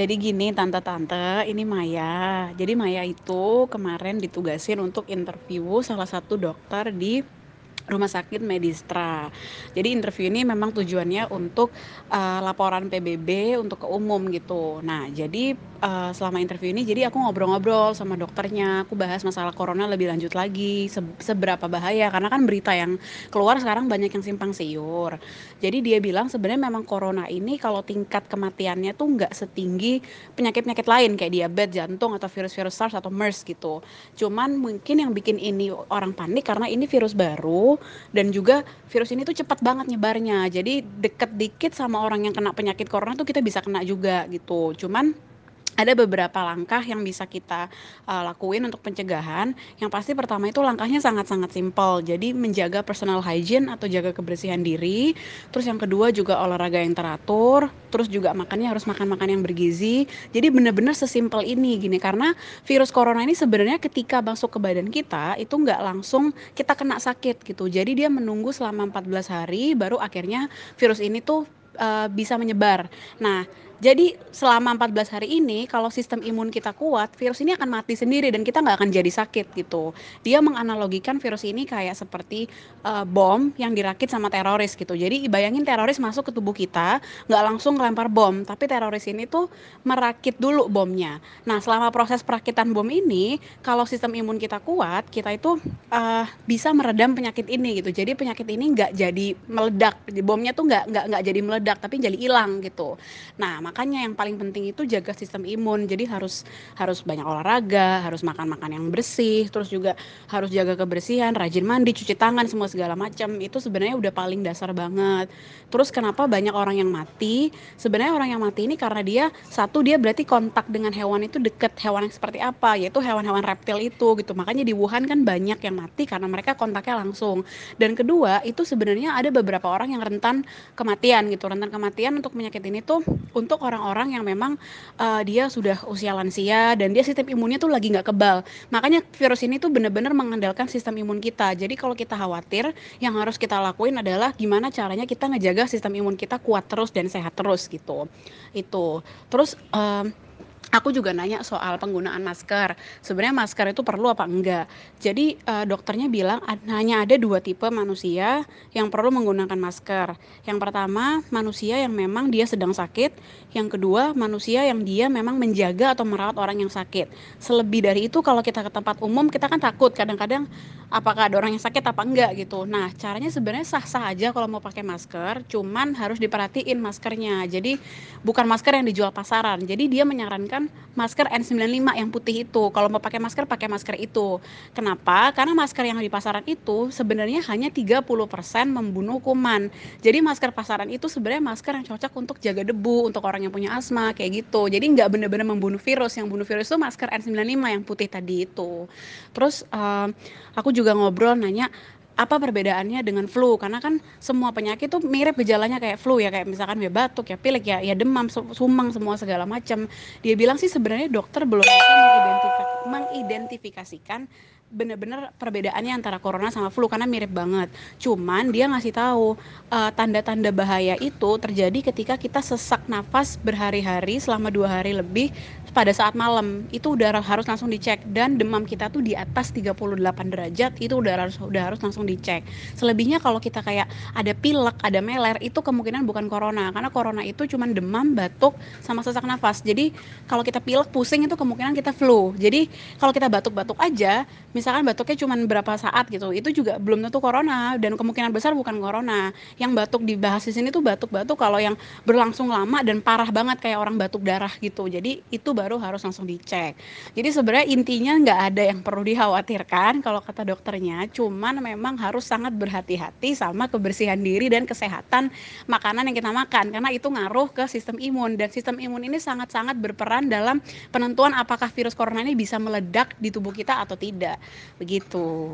Jadi gini tante-tante, ini Maya. Jadi Maya itu kemarin ditugasin untuk interview salah satu dokter di Rumah Sakit Medistra. Jadi interview ini memang tujuannya untuk uh, laporan PBB untuk ke umum gitu. Nah, jadi uh, selama interview ini jadi aku ngobrol-ngobrol sama dokternya, aku bahas masalah corona lebih lanjut lagi, se seberapa bahaya karena kan berita yang keluar sekarang banyak yang simpang siur. Jadi dia bilang sebenarnya memang corona ini kalau tingkat kematiannya tuh nggak setinggi penyakit-penyakit lain kayak diabetes, jantung atau virus-virus SARS atau MERS gitu. Cuman mungkin yang bikin ini orang panik karena ini virus baru dan juga virus ini tuh cepat banget nyebarnya. Jadi deket dikit sama orang yang kena penyakit corona tuh kita bisa kena juga gitu. Cuman ada beberapa langkah yang bisa kita uh, lakuin untuk pencegahan. Yang pasti pertama itu langkahnya sangat-sangat simpel. Jadi menjaga personal hygiene atau jaga kebersihan diri. Terus yang kedua juga olahraga yang teratur. Terus juga makannya harus makan-makan yang bergizi. Jadi benar-benar sesimpel ini gini karena virus corona ini sebenarnya ketika masuk ke badan kita itu nggak langsung kita kena sakit gitu. Jadi dia menunggu selama 14 hari baru akhirnya virus ini tuh uh, bisa menyebar. Nah, jadi selama 14 hari ini kalau sistem imun kita kuat, virus ini akan mati sendiri dan kita nggak akan jadi sakit gitu. Dia menganalogikan virus ini kayak seperti uh, bom yang dirakit sama teroris gitu. Jadi bayangin teroris masuk ke tubuh kita, nggak langsung ngelempar bom, tapi teroris ini tuh merakit dulu bomnya. Nah selama proses perakitan bom ini, kalau sistem imun kita kuat, kita itu uh, bisa meredam penyakit ini gitu. Jadi penyakit ini nggak jadi meledak, bomnya tuh nggak nggak nggak jadi meledak, tapi jadi hilang gitu. Nah makanya yang paling penting itu jaga sistem imun. Jadi harus harus banyak olahraga harus makan makan yang bersih terus juga harus jaga kebersihan rajin mandi cuci tangan semua segala macam. Itu sebenarnya udah paling dasar banget. Terus kenapa banyak orang yang mati? Sebenarnya orang yang mati ini karena dia satu dia berarti kontak dengan hewan itu deket. Hewan yang seperti apa? Yaitu hewan-hewan reptil itu gitu. Makanya di Wuhan kan banyak yang mati karena mereka kontaknya langsung. Dan kedua itu sebenarnya ada beberapa orang yang rentan kematian gitu. Rentan kematian untuk penyakit ini tuh untuk untuk orang-orang yang memang uh, dia sudah usia lansia dan dia sistem imunnya tuh lagi nggak kebal. Makanya virus ini tuh benar-benar mengandalkan sistem imun kita. Jadi kalau kita khawatir, yang harus kita lakuin adalah gimana caranya kita ngejaga sistem imun kita kuat terus dan sehat terus gitu. Itu. Terus um, aku juga nanya soal penggunaan masker. Sebenarnya masker itu perlu apa enggak? Jadi uh, dokternya bilang hanya ada dua tipe manusia yang perlu menggunakan masker. Yang pertama manusia yang memang dia sedang sakit. Yang kedua manusia yang dia memang menjaga atau merawat orang yang sakit. Selebih dari itu kalau kita ke tempat umum kita kan takut kadang-kadang apakah ada orang yang sakit apa enggak gitu. Nah caranya sebenarnya sah-sah aja kalau mau pakai masker. Cuman harus diperhatiin maskernya. Jadi bukan masker yang dijual pasaran. Jadi dia menyarankan menggunakan masker N95 yang putih itu. Kalau mau pakai masker, pakai masker itu. Kenapa? Karena masker yang di pasaran itu sebenarnya hanya 30% membunuh kuman. Jadi masker pasaran itu sebenarnya masker yang cocok untuk jaga debu, untuk orang yang punya asma, kayak gitu. Jadi nggak benar-benar membunuh virus. Yang bunuh virus itu masker N95 yang putih tadi itu. Terus um, aku juga ngobrol nanya, apa perbedaannya dengan flu karena kan semua penyakit tuh mirip gejalanya kayak flu ya kayak misalkan ya batuk ya pilek ya ya demam sumang semua segala macam dia bilang sih sebenarnya dokter belum bisa mengidentifikasikan bener-bener perbedaannya antara corona sama flu karena mirip banget. Cuman dia ngasih tahu uh, tanda-tanda bahaya itu terjadi ketika kita sesak nafas berhari-hari selama dua hari lebih pada saat malam itu udah harus langsung dicek dan demam kita tuh di atas 38 derajat itu udah harus udah harus langsung dicek. Selebihnya kalau kita kayak ada pilek, ada meler itu kemungkinan bukan corona karena corona itu cuma demam, batuk sama sesak nafas. Jadi kalau kita pilek, pusing itu kemungkinan kita flu. Jadi kalau kita batuk-batuk aja misalkan batuknya cuma berapa saat gitu itu juga belum tentu corona dan kemungkinan besar bukan corona yang batuk dibahas di sini tuh batuk-batuk kalau yang berlangsung lama dan parah banget kayak orang batuk darah gitu jadi itu baru harus langsung dicek. Jadi sebenarnya intinya nggak ada yang perlu dikhawatirkan kalau kata dokternya cuman memang harus sangat berhati-hati sama kebersihan diri dan kesehatan makanan yang kita makan karena itu ngaruh ke sistem imun. Dan sistem imun ini sangat-sangat berperan dalam penentuan apakah virus corona ini bisa meledak di tubuh kita atau tidak. Begitu